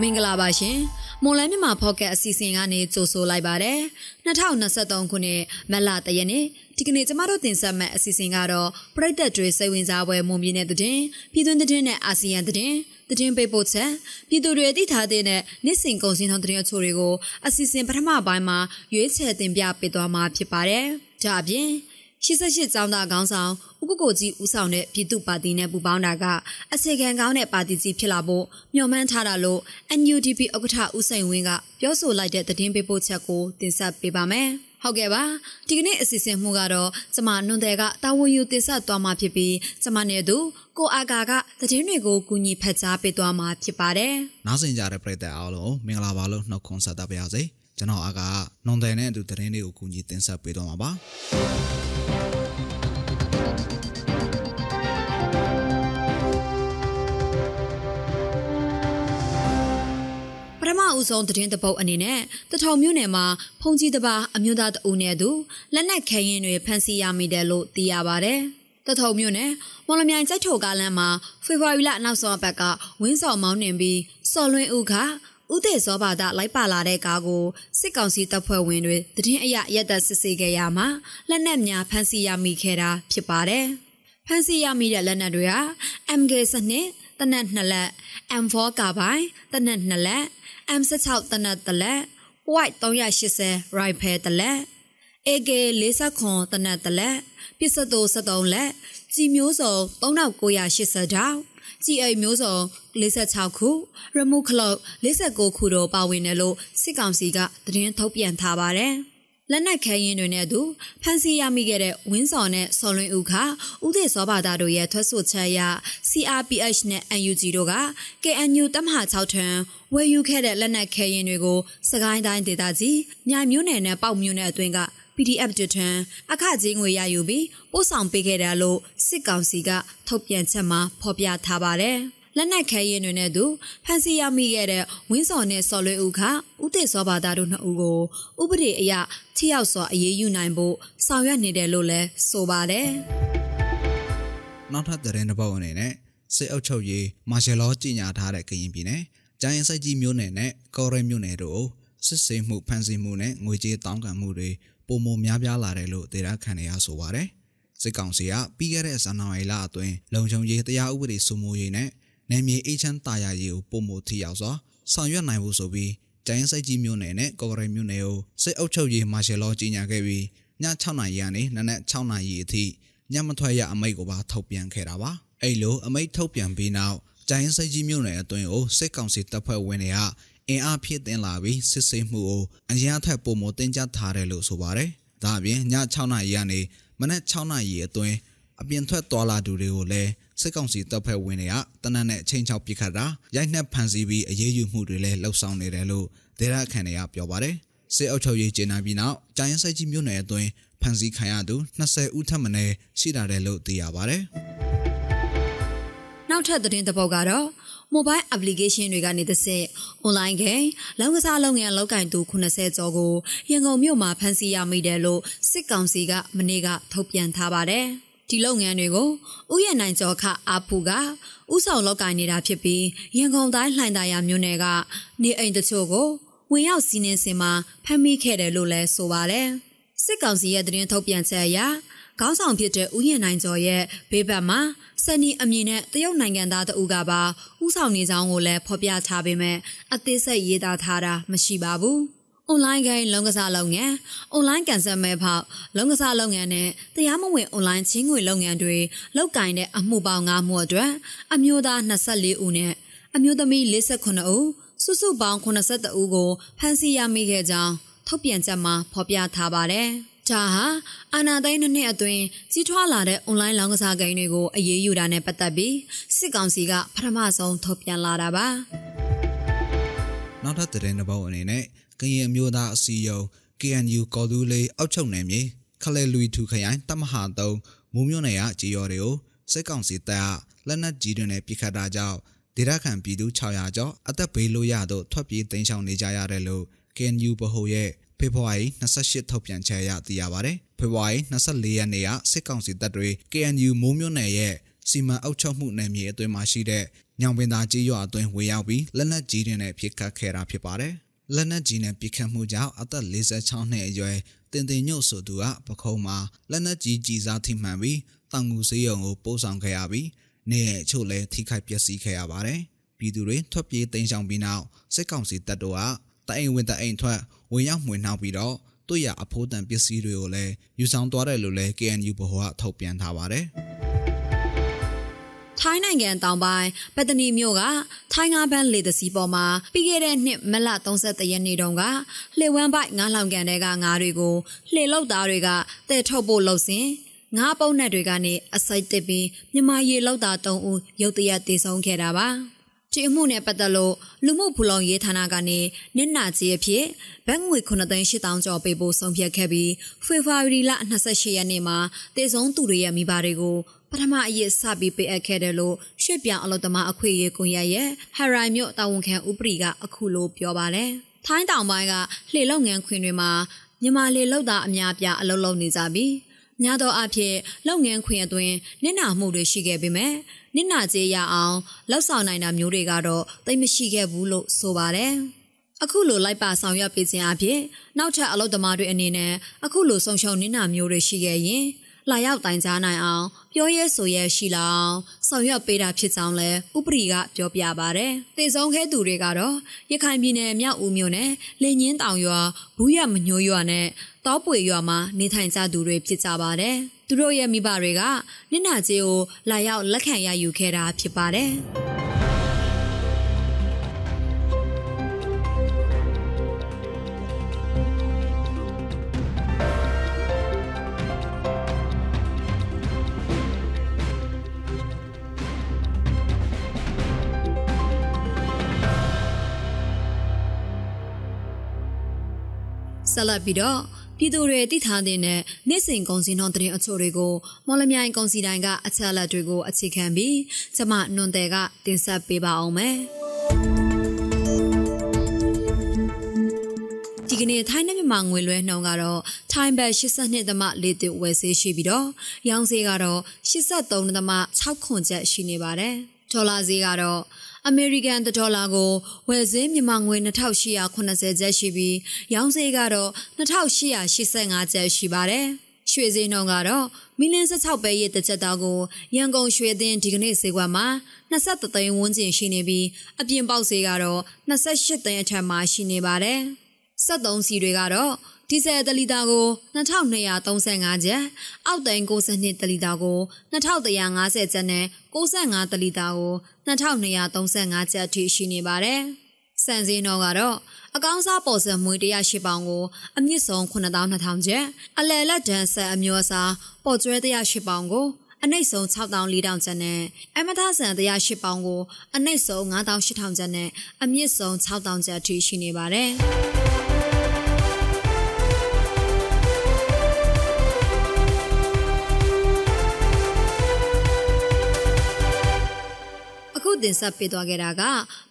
မင်္ဂလာပါရှင်မွန်လန်းမြန်မာဖော့ကတ်အစီအစဉ်ကနေကြိုဆိုလိုက်ပါတယ်2023ခုနှစ်မတ်လတရက်နေ့ဒီကနေ့ကျမတို့တင်ဆက်မယ့်အစီအစဉ်ကတော့ပြည်သက်တွေစိတ်ဝင်စားပွဲမွန်ပြည်နယ်သတင်းပြည်တွင်းသတင်းနဲ့အာဆီယံသတင်းသတင်းပေးပို့ချက်ပြည်သူတွေသိထားတဲ့နေ့စဉ်ကုန်စည်နှုန်းသတင်းအချို့တွေကိုအစီအစဉ်ပထမပိုင်းမှာရွေးချယ်တင်ပြပေးသွားမှာဖြစ်ပါတယ်ဒါအပြင် 88ကျောင်းသားခေါင်းဆောင်ဥက္ကိုကြီးဦးဆောင်တဲ့ပြည်သူ့ပါတီနဲ့ပူးပေါင်းတာကအစီကံကောင်းတဲ့ပါတီကြီးဖြစ်လာဖို့မျှော်မှန်းထားတာလို့ NUDP ဥက္ကဋ္ဌဦးစိန်ဝင်းကပြောဆိုလိုက်တဲ့သတင်းပေးပို့ချက်ကိုတင်ဆက်ပေးပါမယ်။ဟုတ်ကဲ့ပါဒီကနေ့အစီအစဉ်မှုကတော့ကျမနွန်တဲ့ကတာဝန်ယူတင်ဆက်သွားမှာဖြစ်ပြီးကျမနဲ့သူကိုအာကာကသတင်းတွေကိုကူညီဖတ်ကြားပေးသွားမှာဖြစ်ပါတယ်။နောက်ဆင်ကြတဲ့ပရိသတ်အားလုံးမင်္ဂလာပါလို့နှုတ်ခွန်းဆက်သပါရစေ။ကျွန်တော်အာကာနွန်တဲ့နဲ့အတူသတင်းတွေကိုကူညီတင်ဆက်ပေးသွားမှာပါ။ ဦးဆုံးသတင်းတပုတ်အနေနဲ့တထောင်မြို့နယ်မှာဖုန်ကြီးတပါအမျိုးသားတအုပ်နဲ့သူလက်နက်ခဲရင်တွေဖမ်းဆီးရမိတယ်လို့သိရပါဗျ။တထုံမြို့နယ်မော်လမြိုင်ကြိုက်ထော်ကားလမ်းမှာဖေဖော်ဝါရီလနောက်ဆုံးအပတ်ကဝင်းဆောင်မောင်းနှင်ပြီးစော်လွင်ဦးက ဥဒေစောဘာသာလိုက်ပါလာတဲ့ကားကိုစစ်ကောင်စီတပ်ဖွဲ့ဝင်တွေတည်င်းအရရက်သက်စစ်ဆေးခဲ့ရမှာလက်နက်များဖမ်းဆီးရမိခဲ့တာဖြစ်ပါတယ်။ဖမ်းဆီးရမိတဲ့လက်နက်တွေဟာ MK စနစ်တနက်2လက် M4 ကာဘိုင်တနက်2လက် M16 တနက်တလက် White 380 Rifle တလက် AK 40တနက်တလက်ပစ္စတို73လက်ကြီးမျိုးစုံ3980တောင်ကြီး အိမ်မျိုးစုံ46ခုရမုခလုတ်49ခုတို့ပါဝင်တယ်လို့စစ်ကောင်စီကသတင်းထုတ်ပြန်ထားပါတယ်။လက်နက်ခဲရင်တွေနဲ့သူဖမ်းဆီးရမိခဲ့တဲ့ဝင်းစော်နဲ့စော်လွင်ဦးခဥဒေစောဘာသာတို့ရဲ့ထွက်ဆိုချက်အရ CRPH နဲ့ NUG တို့က KNU တမဟာ6ထံဝယ်ယူခဲ့တဲ့လက်နက်ခဲရင်တွေကိုစကိုင်းတိုင်းဒေသကြီးမြိုင်မြို့နယ်နဲ့ပေါက်မြို့နယ်အတွင်းက PDF တထံအခကြီးငွေရယူပြီးပို့ဆောင်ပေးခဲ့တယ်လို့စစ်ကောင်စီကထုတ်ပြန်ချက်မှာဖော်ပြထားပါတယ်။လက်နက်ခဲရင်တွေနဲ့သူဖမ်းဆီးရမိခဲ့တဲ့ဝင်းစော်နဲ့စော်လွေဦးခဦးတေစောဘာသာတို့နှစ်ဦးကိုဥပဒေအရထိရောက်စွာအရေးယူနိုင်ဖို့ဆောင်ရွက်နေတယ်လို့လည်းဆိုပါတယ်။နောက်ထပ်သတင်းတစ်ပုဒ်အနေနဲ့စစ်အုပ်ချုပ်ရေးမာရှယ်လောကြီးညာထားတဲ့ကရင်ပြည်နယ်ကျိုင်းစိုက်ကြီးမြို့နယ်နဲ့ကော်ရဲမြို့နယ်တို့စစ်ဆေးမှုဖမ်းဆီးမှုနဲ့ငွေကြေးတောင်းခံမှုတွေ ပုံမများပြားလာတယ်လို့ဒေတာခန်နေရဆိုပါတယ်။စစ်ကောင်စီကပြီးခဲ့တဲ့ဇန်နဝါရီလအတွင်းလုံခြုံရေးတရားဥပဒေစိုးမိုးရေးနဲ့နယ်မြေအေးချမ်းတာယာရေးကိုပုံမိုထိရောက်စွာဆောင်ရွက်နိုင်ဖို့ဆိုပြီးတိုင်းစိုက်ကြီးမြို့နယ်နဲ့ကော်ကရိတ်မြို့နယ်ကိုစစ်အုပ်ချုပ်ရေးမာရှယ်လောကြီးညာခဲ့ပြီးည6နာရီကနေနနက်6နာရီအထိညမထွက်ရအမိန့်ကိုပါထုတ်ပြန်ခဲ့တာပါအဲ့လိုအမိန့်ထုတ်ပြန်ပြီးနောက်ကျိုင်းစိတ်ကြီးမြို့နယ်အတွင်းကိုစစ်ကောင်စီတပ်ဖွဲ့ဝင်တွေက အင်အားဖြည့်တင်လာပြီးစစ်ဆေးမှုကိုအရင်အထက်ပုံမတင်ကြထားတယ်လို့ဆိုပါတယ်။ဒါအပြင်ည6နာရီကနေမနက်6နာရီအတွင်းအပြင်ထွက်သွားလာသူတွေကိုလည်းစစ်ကောင်စီတပ်ဖွဲ့ဝင်တွေကတနက်နဲ့ချင်းချောက်ပစ်ခတ်တာရိုက်နှက်ဖမ်းဆီးပြီးအရေးယူမှုတွေလည်းလှုပ်ဆောင်နေတယ်လို့ဒေသခံတွေကပြောပါတယ်စစ်အုပ်ချုပ်ရေးကျင်းပပြီးနောက်ကျိုင်းဆိုင်ကြီးမြို့နယ်အတွင်းဖမ်းဆီးခံရသူ20ဦးထပ်မံရှိလာတယ်လို့သိရပါတယ်နောက်ထပ်သတင်းတစ်ပုဒ်ကတော့ mobile application တွေကနေတစ်ဆင့် online game လောင်းကစားလုပ်ငန်းလောက်ကင်သူ80ကျော်ကိုရန်ကုန်မြို့မှာဖမ်းဆီးရမိတယ်လို့စစ်ကောင်စီကမနေ့ကထုတ်ပြန်ထားပါတယ်။ဒီလုပ်ငန်းတွေကိုဥယျာဉ်နိုင်ကျော်ခအာဖူကဥဆောင်လောက်ကင်နေတာဖြစ်ပြီးရန်ကုန်တိုင်းလှိုင်သာယာမြို့နယ်ကနေအိမ်တချို့ကိုဝင်ရောက်စီးနင်းစင်မှာဖမ်းမိခဲ့တယ်လို့လည်းဆိုပါတယ်စစ်ကောင်စီရဲ့သတင်းထုတ်ပြန်ချက်အရ ခေါင်းဆောင်ဖြစ်တဲ့ဦးရင်နိုင်ကျော်ရဲ့ဘေးဘက်မှာစနီအမည်နဲ့တရုတ်နိုင်ငံသားတဦးကပါဥဆောင်နေကြောင်းကိုလည်းဖော်ပြထားပေမဲ့အသေးစိတ်ရေးသားထားတာမရှိပါဘူး။ online game လုံကစားလုပ်ငန်း online ကန်ဆယ်မဲဖောက်လုံကစားလုပ်ငန်းနဲ့တရားမဝင် online ချင်းငွေလုပ်ငန်းတွေလောက်ကင်တဲ့အမှုပေါင်း9မှုအတွက်အမျိုးသား24ဦးနဲ့အမျိုးသမီး48ဦးစုစုပေါင်း82ဦးကိုဖမ်းဆီးရမိခဲ့ကြောင်းထုတ်ပြန်ချက်မှာဖော်ပြထားပါတယ်။ ဒါဟာအာနာသိန်းနှစ်အတွင်းကြီးထွားလာတဲ့ online လောင်းကစားဂိမ်းတွေကိုအရေးယူတာနဲ့ပတ်သက်ပြီးစစ်ကောင်စီကပထမဆုံးထုတ်ပြန်လာတာပါ။နောက်ထပ်သတင်းတစ်ပုဒ်အနေနဲ့ကရင်မျိုးသားအစည်းအရုံး KNU ကော်သူလေးအောက်ချုပ်နယ်မြေခလဲလူထူခရိုင်တမဟာတုံးမူးမြို့နယ်ကကြေရော်တွေကိုစစ်ကောင်စီတပ်ကလက်နက်ကြီးတွေနဲ့ပစ်ခတ်တာကြောင့်ဒေသခံပြည်သူ600ကျော်အသက်ဘေးလို့ရတော့ထွက်ပြေးတိမ်းရှောင်နေကြရတယ်လို့ KNU ဗဟိုရဲ့ ဖေဖော်ဝါရီ28ထုတ်ပြန်ချက်အရသိရပါတယ်။ဖေဖော်ဝါရီ24ရက်နေ့ကစစ်ကောင်စီတပ်တွေ KNU မိုးမြို့နယ်ရဲ့စီမံအုပ်ချုပ်မှုနယ်မြေအတွင်းမှာရှိတဲ့ညောင်ပင်သာကြီးရွာအတွင်းဝေရောက်ပြီးလက်နက်ကြီးတွေနဲ့ပစ်ခတ်ခဲ့တာဖြစ်ပါတယ်။လက်နက်ကြီးနဲ့ပစ်ခတ်မှုကြောင့်အသက်46နှစ်အရွယ်တင်တင်ညုတ်ဆိုသူကပခုံးမှာလက်နက်ကြီးကြီးစားထိမှန်ပြီးတောင်ငူစေးရုံကိုပို့ဆောင်ခဲ့ရပြီးနေရဲ့အချို့လည်းထိခိုက်ပျက်စီးခဲ့ရပါတယ်။ပြည်သူတွေထွက်ပြေးတိမ်းရှောင်ပြီးနောက်စစ်ကောင်စီတပ်တို့ကတအိမ်ဝင်တအိမ်ထွက် ဝင်ရောက်မှွေနှောက်ပြီးတော့သူ့ရအဖိုးတန်ပစ္စည်းတွေကိုလည်းယူဆောင်သွားတယ်လို့လည်း KNU ဘဟုကထုတ်ပြန်ထားပါတယ်။ထိုင်းနိုင်ငံတောင်ပိုင်းပတ္တနီမြို့ကထိုင်းငါးပန်းလေတစီပေါ်မှာပြီးခဲ့တဲ့နှစ်မလ31ရက်နေ့တုန်းကလှေဝမ်းပိုက်ငါးလောင်ကန်တဲ့ကငါးတွေကိုလှေလောက်သားတွေကတဲထုတ်ဖို့လှုပ်စဉ်ငါးပုံးနဲ့တွေကနေအစိုက်တစ်ပြီးမြမရေလောက်သား၃ဦးရုတ်တရက်တည်ဆုံခဲ့တာပါ ဒီအမှုနဲ့ပတ်သက်လို့လူမှုဖူလုံရေးဌာနကနေနစ်နာကြီးအဖြစ်ဘတ်ငွေ9သိန်း8000ကျော်ပေးဖို့ဆုံးဖြတ်ခဲ့ပြီးဖေဖော်ဝါရီလ28ရက်နေ့မှာတည်ဆုံသူတွေရဲ့မိဘတွေကိုပထမအရေးစပြီးပေးအပ်ခဲ့တယ်လို့ရွှေ့ပြောင်းအလုပ်သမားအခွင့်အရေးကွန်ရက်ရဲ့ဟရိုင်မြို့တာဝန်ခံဥပဒေကအခုလိုပြောပါတယ်။ထိုင်းတောင်ပိုင်းကလှေလုံငန်းခွင်တွေမှာမြန်မာလေလုံသားအများပြအလုပ်လုပ်နေကြပြီး များသောအားဖြင့်လုပ်ငန်းခွင်အတွင်းနစ်နာမှုတွေရှိခဲ့ပေမဲ့နစ်နာကြေးရအောင်လောက်ဆောင်နိုင်တာမျိုးတွေကတော့သိမရှိခဲ့ဘူးလို့ဆိုပါတယ်။အခုလိုလိုက်ပါဆောင်ရွက်ပေးခြင်းအပြင်နောက်ထပ်အလုပ်သမားတွေအနေနဲ့အခုလိုဆုံရှုံနစ်နာမျိုးတွေရှိခဲ့ရင် လာရောက်တိုင်ကြားနိုင်အောင်ပြောရဲဆိုရဲရှိလာအောင်ဆောင်ရွက်ပေးတာဖြစ်ကြောင်းလည်းဥပဒေကပြောပြပါဗျ။တည်ဆုံးခဲ့သူတွေကတော့ရခိုင်ပြည်နယ်မြောက်ဦးမြို့နယ်လင်းညင်းတောင်ရွာဘူးရမညိုးရွာနဲ့တောပွေရွာမှာနေထိုင်ကြသူတွေဖြစ်ကြပါတယ်။သူတို့ရဲ့မိဘတွေကနင့်နာကြီးကိုလာရောက်လက်ခံရယူခဲ့တာဖြစ်ပါတယ်။ ဆက်လက်ပြီးတော့ပြည်သူတွေတိထားတဲ့နေ့စဉ်ကုန်စည်နှုန်းသတင်းအချို့တွေကိုမော်လမြိုင်ကုန်စည်တိုင်းကအချက်အလက်တွေကိုအခြေခံပြီးကျမနွန်တယ်ကတင်ဆက်ပေးပါအောင်မယ်။ဒီကနေ့ထိုင်းနဲ့မြန်မာငွေလွှဲနှုန်းကတော့ထိုင်းဘတ်82.4တိဝယ်ဆေးရှိပြီးတော့ရောင်းဈေးကတော့83.6ခွန်ကျပ်ရှိနေပါတယ်။ဒေါ်လာဈေးကတော့ အမေရိကန်ဒေါ်လာကိုဝယ်ဈေးမြန်မာငွေ2880ကျပ်ရှိပြီးရောင်းဈေးကတော့2885ကျပ်ရှိပါတယ်။ရွှေဈေးနှုန်းကတော့မီလင်း16ပဲရဲ့တစ်ချက်သားကိုရန်ကုန်ရွှေသင်းဒီကနေ့ဈေးကွက်မှာ23သိန်းဝန်းကျင်ရှိနေပြီးအပြင်ပေါက်ဈေးကတော့28သိန်းအထက်မှာရှိနေပါတယ်။73စီတွေကတော့ ဒီဇယ်တလီတာကို2235ကျပ်အောက်တိန်62တလီတာကို2150ကျပ်နဲ့65တလီတာကို2235ကျပ်ထိရှိနေပါတယ်။စံစင်းတော်ကတော့အကောင်းစားပေါ်စံမွေ108ပေါင်ကိုအမြင့်ဆုံး9200ကျပ်အလယ်လက်ဒန်ဆက်အမျိုးအစားပေါ်ကျွဲ108ပေါင်ကိုအနှိမ့်ဆုံး6400ကျပ်နဲ့အမထဆန်108ပေါင်ကိုအနှိမ့်ဆုံး9800ကျပ်နဲ့အမြင့်ဆုံး6000ကျပ်ထိရှိနေပါတယ်။ တင်ဆက်ပေးသွားခဲ့တာက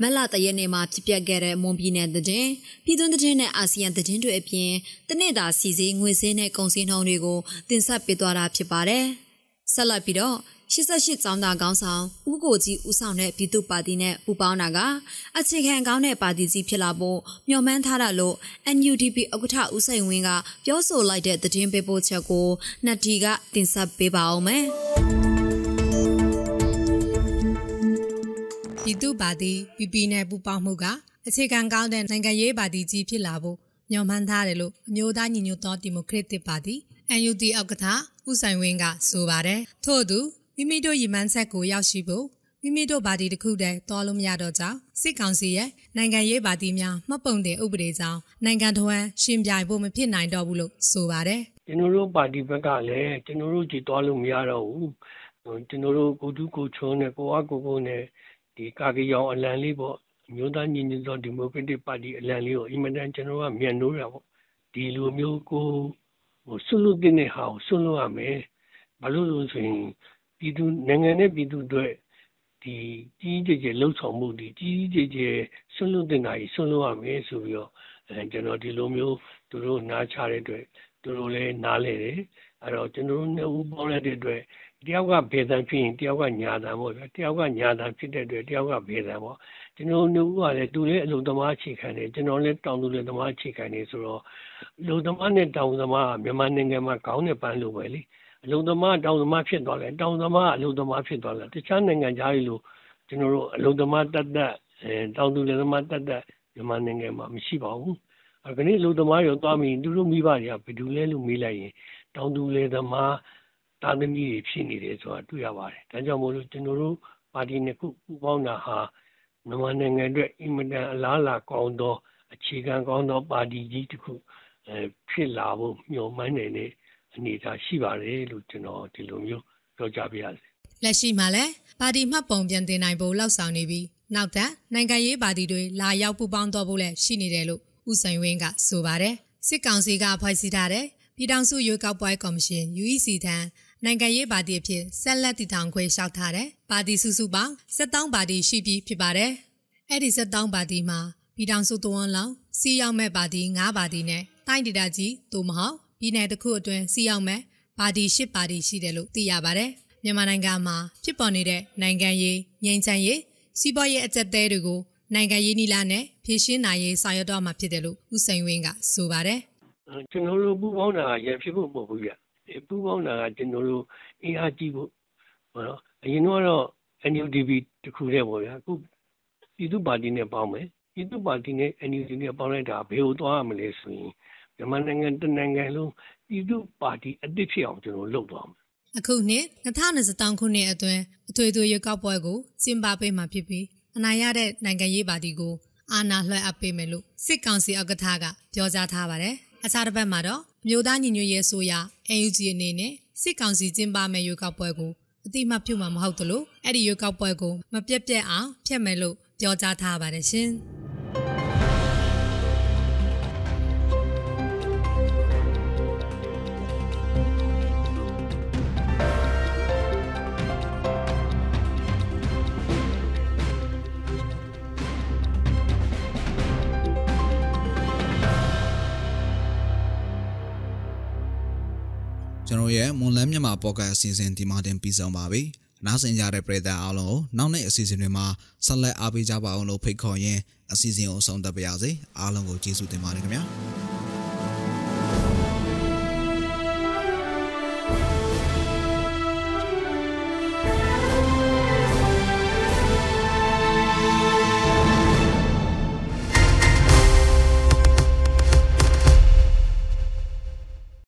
မက်လာတရက်နေ့မှာဖြစ်ပျက်ခဲ့တဲ့မွန်ပြည်နယ်သတင်းပြည်တွင်းသတင်းနဲ့အာဆီယံသတင်းတွေအပြင်တနေ့တာစီစီငွေစင်းနဲ့ကုန်စည်နှုန်းတွေကိုတင်ဆက်ပေးသွားတာဖြစ်ပါတယ်။ဆက်လက်ပြီးတော့88ကျောင်းသားခေါင်းဆောင်ဦးကိုကြီးဦးဆောင်တဲ့ပြည်သူ့ပါတီနဲ့ပူးပေါင်းတာကအခြေခံကောင်းတဲ့ပါတီကြီးဖြစ်လာဖို့မျှော်မှန်းထားတာလို့ NUDP ဥက္ကဋ္ဌဦးစိန်ဝင်းကပြောဆိုလိုက်တဲ့သတင်းပေးပို့ချက်ကိုနှတ်တီကတင်ဆက်ပေးပါအောင်မယ်။ ပြည်သူ့ပါတီ PP နဲ့ပူးပေါင်းမှုကအခြေခံကောင်းတဲ့နိုင်ငံရေးပါတီကြီးဖြစ်လာဖို့မျှော်မှန်းထားတယ်လို့အမျိုးသားညီညွတ်သောဒီမိုကရက်တစ်ပါတီ NUD ဥက္ကဋ္ဌဦးဆိုင်ဝင်းကဆိုပါတယ်။ထို့အတူမိမိတို့ရည်မှန်းချက်ကိုရောက်ရှိဖို့မိမိတို့ပါတီတစ်ခုတည်းတော်လို့မရတော့ကြောင်းစစ်ကောင်စီရဲ့နိုင်ငံရေးပါတီများမှတ်ပုံတင်ဥပဒေကြောင်းနိုင်ငံတော်ဝန်ရှင်ပြိုင်ဖို့မဖြစ်နိုင်တော့ဘူးလို့ဆိုပါတယ်။ကျွန်တော်တို့ပါတီဘက်ကလည်းကျွန်တော်တို့ကြည်တော်လို့မရတော့ဘူး။ကျွန်တော်တို့ကိုတူးကိုချုံးနဲ့ကိုအားကိုကိုနဲ့ ဒီကာကီရောင်အလံလေးပေါ့အမျိုးသားညီညွတ်သောဒီမိုကရက်တစ်ပါတီအလံလေးကိုအင်မတန်ကျွန်တော်ကမြန်နိုးတာပေါ့ဒီလိုမျိုးကိုဟိုဆွလို့တဲ့ဟာကိုဆွလို့ရမယ်ဘာလို့လဲဆိုရင်ပြည်သူနိုင်ငံနဲ့ပြည်သူတို့ဒီကြီးကြီးကျယ်ကျယ်လှုပ်ဆောင်မှုဒီကြီးကြီးကျယ်ကျယ်ဆွလို့တဲ့ဟာကြီးဆွလို့ရမယ်ဆိုပြီးတော့အဲကျွန်တော်ဒီလိုမျိုးသူတို့နားချတဲ့အတွက်သူတို့လည်းနားလဲတယ်အဲ့တော့ကျွန်တော်တို့နှစ်ဦးပေါင်းလိုက်တဲ့အတွက် တယောက်ကဘေတံဖြစ်ရင်တယောက်ကညာတံပေါ့ဗျာတယောက်ကညာတံဖြစ်တဲ့အတွက်တယောက်ကဘေတံပေါ့ကျွန်တော်တို့ကလည်းသူလည်းအလုံသမားအခြေခံတယ်ကျွန်တော်လည်းတောင်သူလည်းသမားအခြေခံနေဆိုတော့လုံသမားနဲ့တောင်သမားကမြန်မာနိုင်ငံမှာခေါင်းနဲ့ပန်းလို့ပဲလေအလုံသမားတောင်သမားဖြစ်သွားတယ်တောင်သမားအလုံသမားဖြစ်သွားတယ်တခြားနိုင်ငံသားတွေလိုကျွန်တော်တို့အလုံသမားတတ်တတ်အဲတောင်သူလည်းသမားတတ်တတ်မြန်မာနိုင်ငံမှာမရှိပါဘူးအခဏလုံသမားရောသွားပြီးသူတို့မိဘတွေကဘယ်သူလဲလို့မေးလိုက်ရင်တောင်သူလည်းသမား သားသမီးတွေဖြစ်နေတယ်ဆိုတာတွေ့ရပါတယ်ဒါကြောင့်မို့လို့ကျွန်တော်တို့ပါတီနှစ်ခုပူးပေါင်းတာဟာမြန်မာနိုင်ငံအတွက်အင်မတန်အလားအလာကောင်းသောအခြေခံကောင်းသောပါတီကြီးတစ်ခုအဲဖြစ်လာဖို့မျှော်မှန်းနေတဲ့အနေအထားရှိပါတယ်လို့ကျွန်တော်ဒီလိုမျိုးပြောကြပါရစေ။လက်ရှိမှာလည်းပါတီမှတ်ပုံပြန်တင်နိုင်ဖို့လောက်ဆောင်နေပြီးနောက်ထပ်နိုင်ငံရေးပါတီတွေလာရောက်ပူးပေါင်းတော့ဖို့လည်းရှိနေတယ်လို့ဦးစိန်ဝင်းကဆိုပါတယ်။စစ်ကောင်စီကဖွဲ့စည်းထားတဲ့ပြည်ထောင်စုရွေးကောက်ပွဲကော်မရှင် UEC ထံ နိုင်ငံရေးပါတီအဖြစ်ဆက်လက်တည်ထောင်ခွင့်လျှောက်ထားတယ်။ပါတီစုစုပေါင်း73ပါတီရှိပြီးဖြစ်ပါတယ်။အဲ့ဒီ73ပါတီမှာပြည်ထောင်စုတဝန်လောင်စီရောက်မဲ့ပါတီ9ပါတီနဲ့တိုင်းဒေသကြီးသို့မဟုတ်ပြည်နယ်တစ်ခုအတွင်းစီရောက်မဲ့ပါတီ10ပါတီရှိတယ်လို့သိရပါတယ်။မြန်မာနိုင်ငံမှာဖြစ်ပေါ်နေတဲ့နိုင်ငံရေးငြိမ်းချမ်းရေးစီးပွားရေးအကျပ်တဲတွေကိုနိုင်ငံရေးနည်းလမ်းနဲ့ဖြည့်ရှင်းနိုင်ရေးဆောင်ရွက်တော့မှာဖြစ်တယ်လို့ဦးစိန်ဝင်းကဆိုပါတယ်။ကျွန်တော်တို့ပူပေါင်းတာရဖြစ်ဖို့မဟုတ်ဘူးဗျ ပူးပေါင်းတာကကျွန်တော်တို့အင်အားကြီးဖို့ဟောနော်အရင်တော့ NUDP တခုတည်းပေါ့ဗျာအခုပြည်သူ့ပါတီနဲ့ပေါင်းမယ်ပြည်သူ့ပါတီနဲ့ NUDP နဲ့ပေါင်းလိုက်တာဘယ်ကိုသွားရမလဲဆိုရင်မြန်မာနိုင်ငံတနိုင်ငံလုံးပြည်သူ့ပါတီအသစ်ဖြစ်အောင်ကျွန်တော်လုပ်သွားမယ်အခုနှစ်2023ခုနှစ်အတွင်းအထွေထွေရွေးကောက်ပွဲကိုကျင်းပပေးမှာဖြစ်ပြီးအနိုင်ရတဲ့နိုင်ငံရေးပါတီကိုအာဏာလွှဲအပ်ပေးမယ်လို့စစ်ကောင်စီဥက္ကဋ္ဌကပြောကြားထားပါတယ်။ အခြားတစ်ပတ်မှာတော့မြို့သားညီညွတ်ရေးဆိုရာ NUG အနေနဲ့စစ်ကောင်စီကျင်းပမဲ့ရွေးကောက်ပွဲကိုအတိမပြုမှာမဟုတ်သလိုအဲ့ဒီရွေးကောက်ပွဲကိုမပြတ်ပြတ်အောင်ဖျက်မယ်လို့ပြောကြားထားပါတယ်ရှင်။ မွန်လန်းမြန်မာပေါ့ကတ်အစီအစဉ်ဒီမှာတင်ပြီးဆုံးပါပြီ။နားဆင်ကြတဲ့ပရိသတ်အားလုံးကိုနောက်နေ့အစီအစဉ်တွေမှာဆက်လက်အားပေးကြပါအောင်လို့ဖိတ်ခေါ်ရင်းအစီအစဉ်ကိုဆုံးသက်ပါရစေ။အားလုံးကိုကျေးဇူးတင်ပါတယ်ခင်ဗျာ။